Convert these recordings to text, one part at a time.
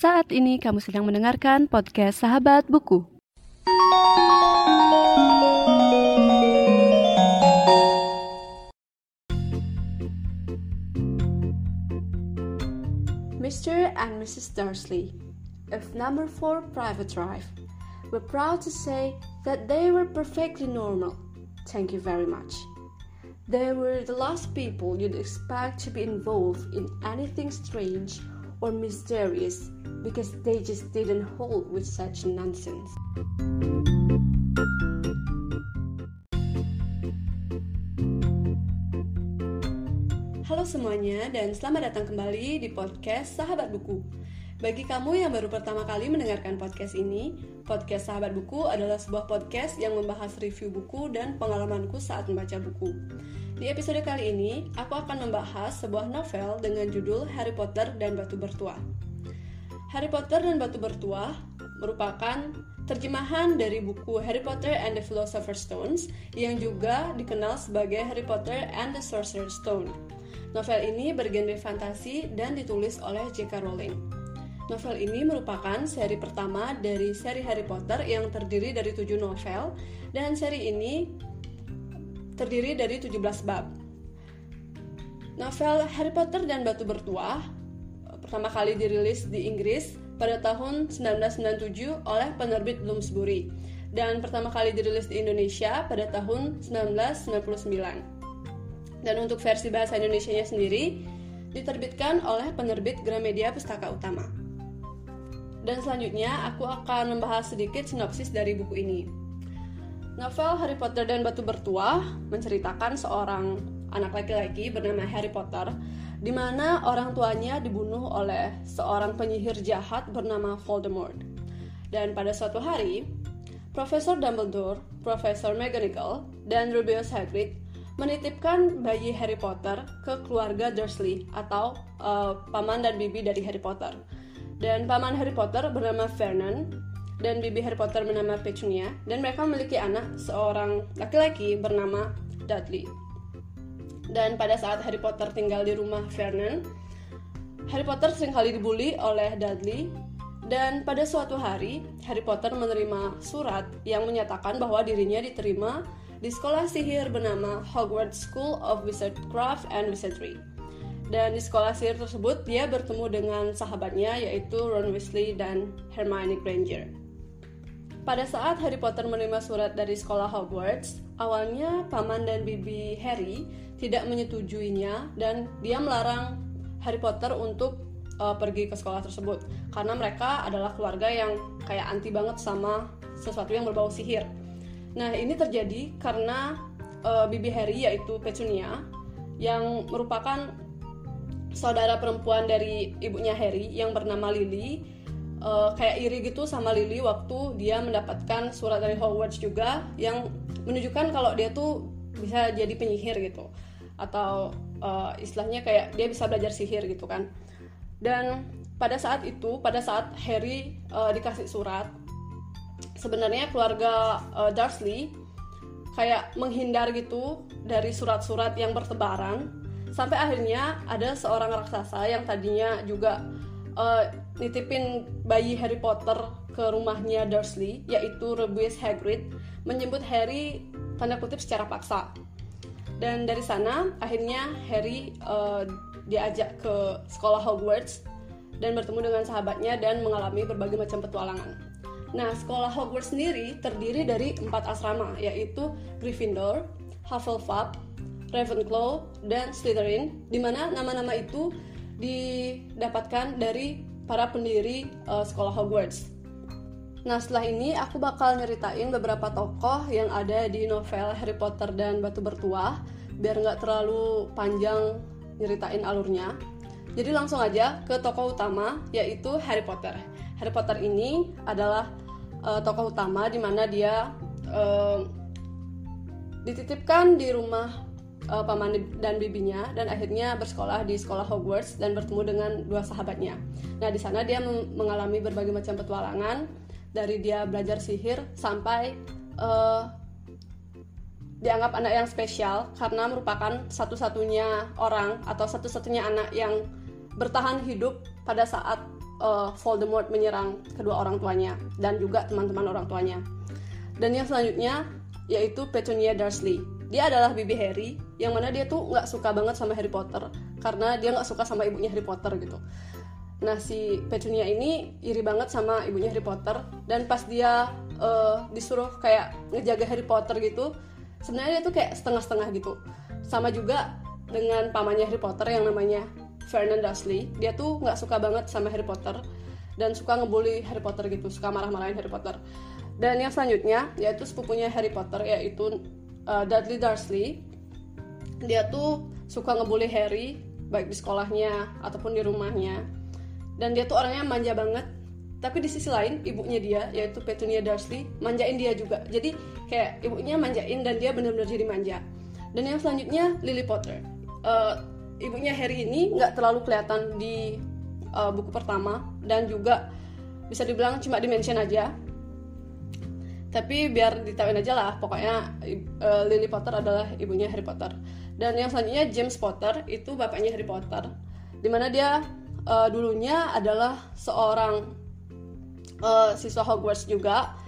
Saat ini kamu sedang mendengarkan podcast Sahabat Buku. Mr. and Mrs. Dursley of number 4 Private Drive were proud to say that they were perfectly normal. Thank you very much. They were the last people you'd expect to be involved in anything strange or mysterious because they just didn't hold with such nonsense. Halo semuanya dan selamat datang kembali di podcast Sahabat Buku. Bagi kamu yang baru pertama kali mendengarkan podcast ini, podcast Sahabat Buku adalah sebuah podcast yang membahas review buku dan pengalamanku saat membaca buku. Di episode kali ini, aku akan membahas sebuah novel dengan judul Harry Potter dan Batu Bertuah. Harry Potter dan Batu Bertuah merupakan terjemahan dari buku Harry Potter and the Philosopher's Stones yang juga dikenal sebagai Harry Potter and the Sorcerer's Stone. Novel ini bergenre fantasi dan ditulis oleh J.K. Rowling. Novel ini merupakan seri pertama dari seri Harry Potter yang terdiri dari tujuh novel dan seri ini terdiri dari 17 bab. Novel Harry Potter dan Batu Bertuah pertama kali dirilis di Inggris pada tahun 1997 oleh penerbit Bloomsbury dan pertama kali dirilis di Indonesia pada tahun 1999. Dan untuk versi bahasa Indonesia-nya sendiri diterbitkan oleh penerbit Gramedia Pustaka Utama. Dan selanjutnya aku akan membahas sedikit sinopsis dari buku ini. Novel Harry Potter dan Batu Bertuah menceritakan seorang anak laki-laki bernama Harry Potter di mana orang tuanya dibunuh oleh seorang penyihir jahat bernama Voldemort. Dan pada suatu hari, Profesor Dumbledore, Profesor McGonagall, dan Rubeus Hagrid menitipkan bayi Harry Potter ke keluarga Dursley atau uh, paman dan bibi dari Harry Potter dan paman Harry Potter bernama Vernon dan bibi Harry Potter bernama Petunia dan mereka memiliki anak seorang laki-laki bernama Dudley. Dan pada saat Harry Potter tinggal di rumah Vernon, Harry Potter sering kali dibully oleh Dudley dan pada suatu hari Harry Potter menerima surat yang menyatakan bahwa dirinya diterima di sekolah sihir bernama Hogwarts School of Wizardcraft and Wizardry. Dan di sekolah sihir tersebut dia bertemu dengan sahabatnya yaitu Ron Weasley dan Hermione Granger. Pada saat Harry Potter menerima surat dari sekolah Hogwarts, awalnya paman dan bibi Harry tidak menyetujuinya dan dia melarang Harry Potter untuk uh, pergi ke sekolah tersebut karena mereka adalah keluarga yang kayak anti banget sama sesuatu yang berbau sihir. Nah, ini terjadi karena uh, bibi Harry yaitu Petunia yang merupakan saudara perempuan dari ibunya Harry yang bernama Lily uh, kayak iri gitu sama Lily waktu dia mendapatkan surat dari Hogwarts juga yang menunjukkan kalau dia tuh bisa jadi penyihir gitu. Atau uh, istilahnya kayak dia bisa belajar sihir gitu kan. Dan pada saat itu pada saat Harry uh, dikasih surat sebenarnya keluarga uh, Dursley kayak menghindar gitu dari surat-surat yang bertebaran sampai akhirnya ada seorang raksasa yang tadinya juga uh, nitipin bayi Harry Potter ke rumahnya Dursley yaitu Rubeus Hagrid menjemput Harry tanda kutip secara paksa dan dari sana akhirnya Harry uh, diajak ke sekolah Hogwarts dan bertemu dengan sahabatnya dan mengalami berbagai macam petualangan. Nah, sekolah Hogwarts sendiri terdiri dari empat asrama, yaitu Gryffindor, Hufflepuff, Ravenclaw, dan Slytherin, di mana nama-nama itu didapatkan dari para pendiri uh, sekolah Hogwarts. Nah setelah ini aku bakal nyeritain beberapa tokoh yang ada di novel Harry Potter dan Batu Bertuah biar nggak terlalu panjang nyeritain alurnya. Jadi langsung aja ke tokoh utama yaitu Harry Potter. Harry Potter ini adalah uh, tokoh utama di mana dia uh, dititipkan di rumah uh, paman dan bibinya dan akhirnya bersekolah di sekolah Hogwarts dan bertemu dengan dua sahabatnya. Nah, di sana dia mengalami berbagai macam petualangan dari dia belajar sihir sampai uh, dianggap anak yang spesial karena merupakan satu-satunya orang atau satu-satunya anak yang bertahan hidup pada saat uh, Voldemort menyerang kedua orang tuanya dan juga teman-teman orang tuanya. Dan yang selanjutnya yaitu Petunia Dursley. Dia adalah bibi Harry yang mana dia tuh nggak suka banget sama Harry Potter karena dia nggak suka sama ibunya Harry Potter gitu. Nah si Petunia ini iri banget sama ibunya Harry Potter dan pas dia uh, disuruh kayak ngejaga Harry Potter gitu, sebenarnya dia tuh kayak setengah-setengah gitu. Sama juga dengan pamannya Harry Potter yang namanya Vernon Dursley dia tuh nggak suka banget sama Harry Potter dan suka ngebully Harry Potter gitu suka marah-marahin Harry Potter dan yang selanjutnya yaitu sepupunya Harry Potter yaitu uh, Dudley Dursley dia tuh suka ngebully Harry baik di sekolahnya ataupun di rumahnya. Dan dia tuh orangnya manja banget. Tapi di sisi lain ibunya dia yaitu Petunia Dursley manjain dia juga. Jadi kayak ibunya manjain dan dia benar-benar jadi manja. Dan yang selanjutnya Lily Potter. Uh, ibunya Harry ini nggak terlalu kelihatan di uh, buku pertama. Dan juga bisa dibilang cuma dimention aja tapi biar ditawain aja lah pokoknya uh, Lily Potter adalah ibunya Harry Potter. Dan yang selanjutnya James Potter itu bapaknya Harry Potter. Di mana dia uh, dulunya adalah seorang uh, siswa Hogwarts juga.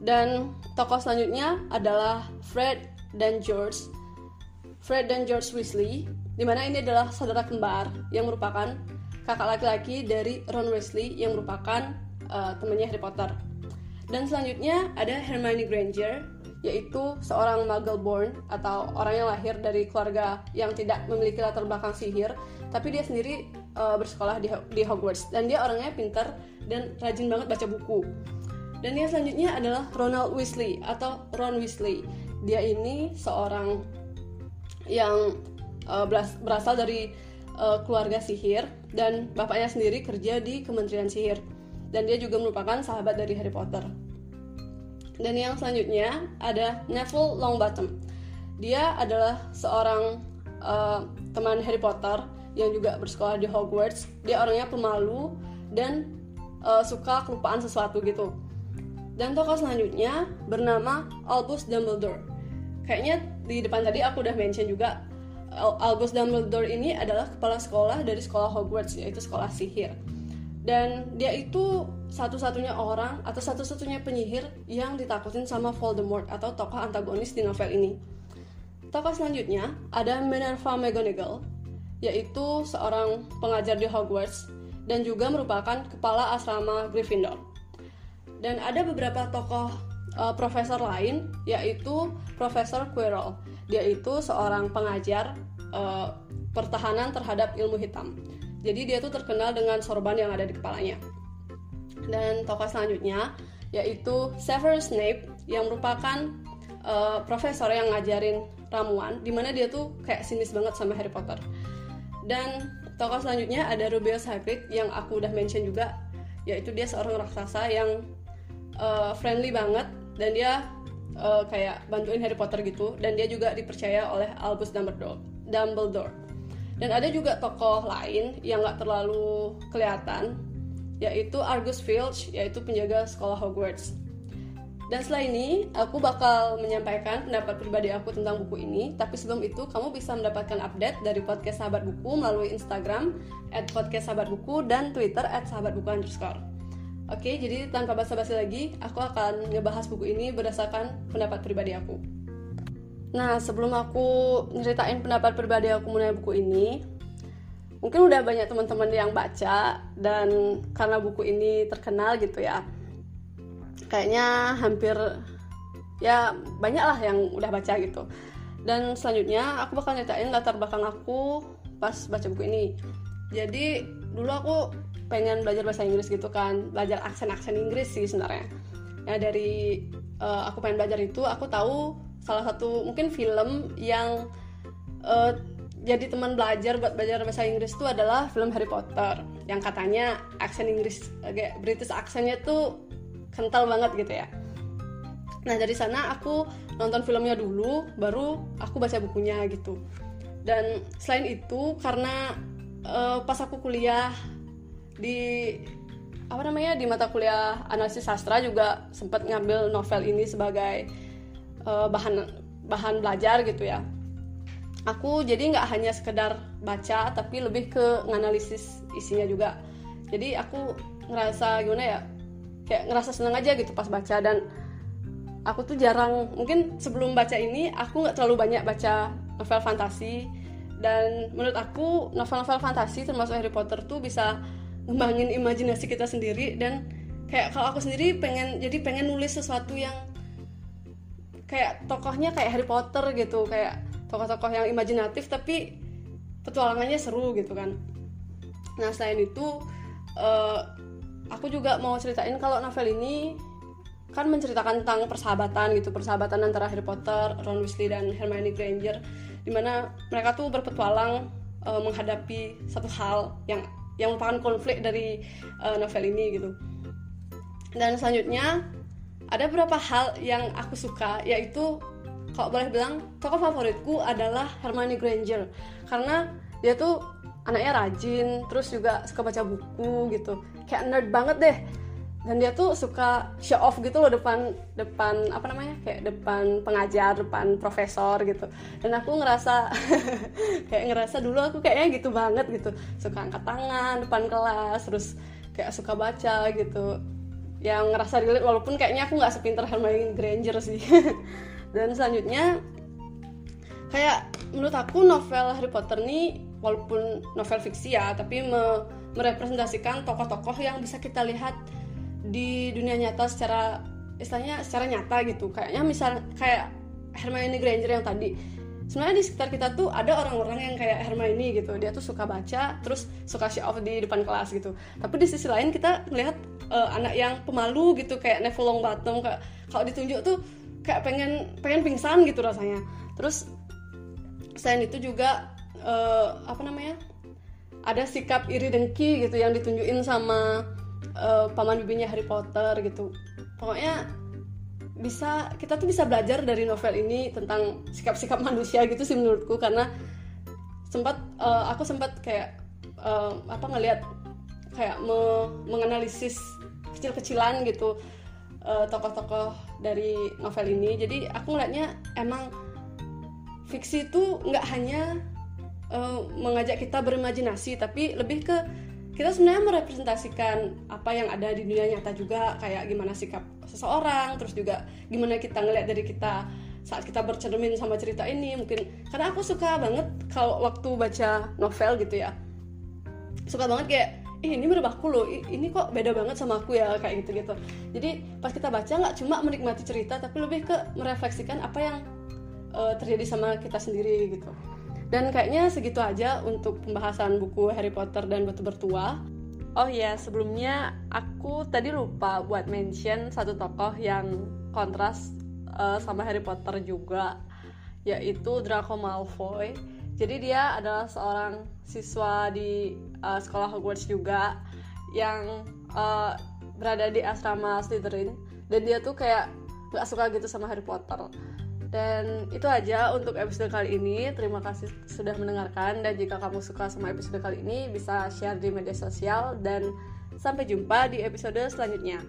Dan tokoh selanjutnya adalah Fred dan George Fred dan George Weasley. Di mana ini adalah saudara kembar yang merupakan kakak laki-laki dari Ron Weasley yang merupakan uh, temannya Harry Potter. Dan selanjutnya ada Hermione Granger, yaitu seorang Muggle born atau orang yang lahir dari keluarga yang tidak memiliki latar belakang sihir, tapi dia sendiri uh, bersekolah di, di Hogwarts dan dia orangnya pintar dan rajin banget baca buku. Dan yang selanjutnya adalah Ronald Weasley atau Ron Weasley. Dia ini seorang yang uh, berasal dari uh, keluarga sihir dan bapaknya sendiri kerja di Kementerian Sihir dan dia juga merupakan sahabat dari Harry Potter. Dan yang selanjutnya ada Neville Longbottom. Dia adalah seorang uh, teman Harry Potter yang juga bersekolah di Hogwarts. Dia orangnya pemalu dan uh, suka kelupaan sesuatu gitu. Dan tokoh selanjutnya bernama Albus Dumbledore. Kayaknya di depan tadi aku udah mention juga Albus Dumbledore ini adalah kepala sekolah dari sekolah Hogwarts yaitu sekolah sihir dan dia itu satu-satunya orang atau satu-satunya penyihir yang ditakutin sama Voldemort atau tokoh antagonis di novel ini. Tokoh selanjutnya ada Minerva McGonagall, yaitu seorang pengajar di Hogwarts dan juga merupakan kepala asrama Gryffindor. Dan ada beberapa tokoh uh, profesor lain, yaitu Profesor Quirrell. Dia itu seorang pengajar uh, pertahanan terhadap ilmu hitam. Jadi dia tuh terkenal dengan sorban yang ada di kepalanya. Dan tokoh selanjutnya yaitu Severus Snape yang merupakan uh, profesor yang ngajarin ramuan, di mana dia tuh kayak sinis banget sama Harry Potter. Dan tokoh selanjutnya ada Rubeus Hagrid yang aku udah mention juga, yaitu dia seorang raksasa yang uh, friendly banget dan dia uh, kayak bantuin Harry Potter gitu dan dia juga dipercaya oleh Albus Dumbledore. Dumbledore. Dan ada juga tokoh lain yang nggak terlalu kelihatan, yaitu Argus Filch, yaitu penjaga sekolah Hogwarts. Dan setelah ini, aku bakal menyampaikan pendapat pribadi aku tentang buku ini. Tapi sebelum itu, kamu bisa mendapatkan update dari podcast Sahabat Buku melalui Instagram at podcast Sahabat Buku dan Twitter at Sahabat Buku underscore. Oke, jadi tanpa basa-basi lagi, aku akan ngebahas buku ini berdasarkan pendapat pribadi aku. Nah, sebelum aku nyeritain pendapat pribadi aku mengenai buku ini, mungkin udah banyak teman-teman yang baca dan karena buku ini terkenal gitu ya. Kayaknya hampir ya banyak lah yang udah baca gitu. Dan selanjutnya aku bakal nyeritain latar belakang aku pas baca buku ini. Jadi dulu aku pengen belajar bahasa Inggris gitu kan, belajar aksen-aksen Inggris sih sebenarnya. Nah dari uh, aku pengen belajar itu, aku tahu salah satu mungkin film yang uh, jadi teman belajar buat belajar bahasa Inggris itu adalah film Harry Potter yang katanya aksen Inggris kayak British aksennya tuh kental banget gitu ya. Nah dari sana aku nonton filmnya dulu, baru aku baca bukunya gitu. Dan selain itu karena uh, pas aku kuliah di apa namanya di mata kuliah analisis sastra juga sempat ngambil novel ini sebagai uh, bahan bahan belajar gitu ya. Aku jadi nggak hanya sekedar baca tapi lebih ke nganalisis isinya juga. Jadi aku ngerasa gimana ya kayak ngerasa seneng aja gitu pas baca. Dan aku tuh jarang mungkin sebelum baca ini aku nggak terlalu banyak baca novel fantasi. Dan menurut aku novel-novel fantasi termasuk Harry Potter tuh bisa ngembangin imajinasi kita sendiri. Dan kayak kalau aku sendiri pengen jadi pengen nulis sesuatu yang kayak tokohnya kayak Harry Potter gitu kayak tokoh-tokoh yang imajinatif tapi petualangannya seru gitu kan. Nah selain itu uh, aku juga mau ceritain kalau novel ini kan menceritakan tentang persahabatan gitu persahabatan antara Harry Potter, Ron Weasley dan Hermione Granger di mana mereka tuh berpetualang uh, menghadapi satu hal yang yang merupakan konflik dari uh, novel ini gitu. Dan selanjutnya ada beberapa hal yang aku suka yaitu kalau boleh bilang tokoh favoritku adalah Hermione Granger. Karena dia tuh anaknya rajin terus juga suka baca buku gitu. Kayak nerd banget deh. Dan dia tuh suka show off gitu loh depan depan apa namanya? Kayak depan pengajar depan profesor gitu. Dan aku ngerasa kayak ngerasa dulu aku kayaknya gitu banget gitu. Suka angkat tangan depan kelas terus kayak suka baca gitu yang ngerasa relate walaupun kayaknya aku nggak sepinter Hermione Granger sih. Dan selanjutnya kayak menurut aku novel Harry Potter nih walaupun novel fiksi ya tapi me merepresentasikan tokoh-tokoh yang bisa kita lihat di dunia nyata secara istilahnya secara nyata gitu. Kayaknya misal kayak Hermione Granger yang tadi sebenarnya di sekitar kita tuh ada orang-orang yang kayak Hermione gitu. Dia tuh suka baca terus suka show off di depan kelas gitu. Tapi di sisi lain kita melihat uh, anak yang pemalu gitu kayak Neville Longbottom kayak kalau ditunjuk tuh kayak pengen pengen pingsan gitu rasanya. Terus selain itu juga uh, apa namanya ada sikap iri dengki gitu yang ditunjukin sama uh, paman bibinya Harry Potter gitu. Pokoknya bisa kita tuh bisa belajar dari novel ini tentang sikap-sikap manusia gitu sih menurutku. Karena sempat uh, aku sempat kayak uh, apa ngelihat kayak me menganalisis kecil-kecilan gitu tokoh-tokoh uh, dari novel ini. Jadi aku ngeliatnya emang fiksi itu nggak hanya uh, mengajak kita berimajinasi tapi lebih ke kita sebenarnya merepresentasikan apa yang ada di dunia nyata juga kayak gimana sikap seseorang terus juga gimana kita ngeliat dari kita saat kita bercermin sama cerita ini mungkin karena aku suka banget kalau waktu baca novel gitu ya. Suka banget kayak Ih, ini aku loh ini kok beda banget sama aku ya kayak gitu gitu jadi pas kita baca nggak cuma menikmati cerita tapi lebih ke merefleksikan apa yang uh, terjadi sama kita sendiri gitu. Dan kayaknya segitu aja untuk pembahasan buku Harry Potter dan Batu Bertua oh ya sebelumnya aku tadi lupa buat mention satu tokoh yang kontras uh, sama Harry Potter juga yaitu Draco Malfoy. Jadi dia adalah seorang siswa di uh, sekolah Hogwarts juga yang uh, berada di asrama Slytherin. Dan dia tuh kayak gak suka gitu sama Harry Potter dan itu aja untuk episode kali ini. Terima kasih sudah mendengarkan dan jika kamu suka sama episode kali ini bisa share di media sosial dan sampai jumpa di episode selanjutnya.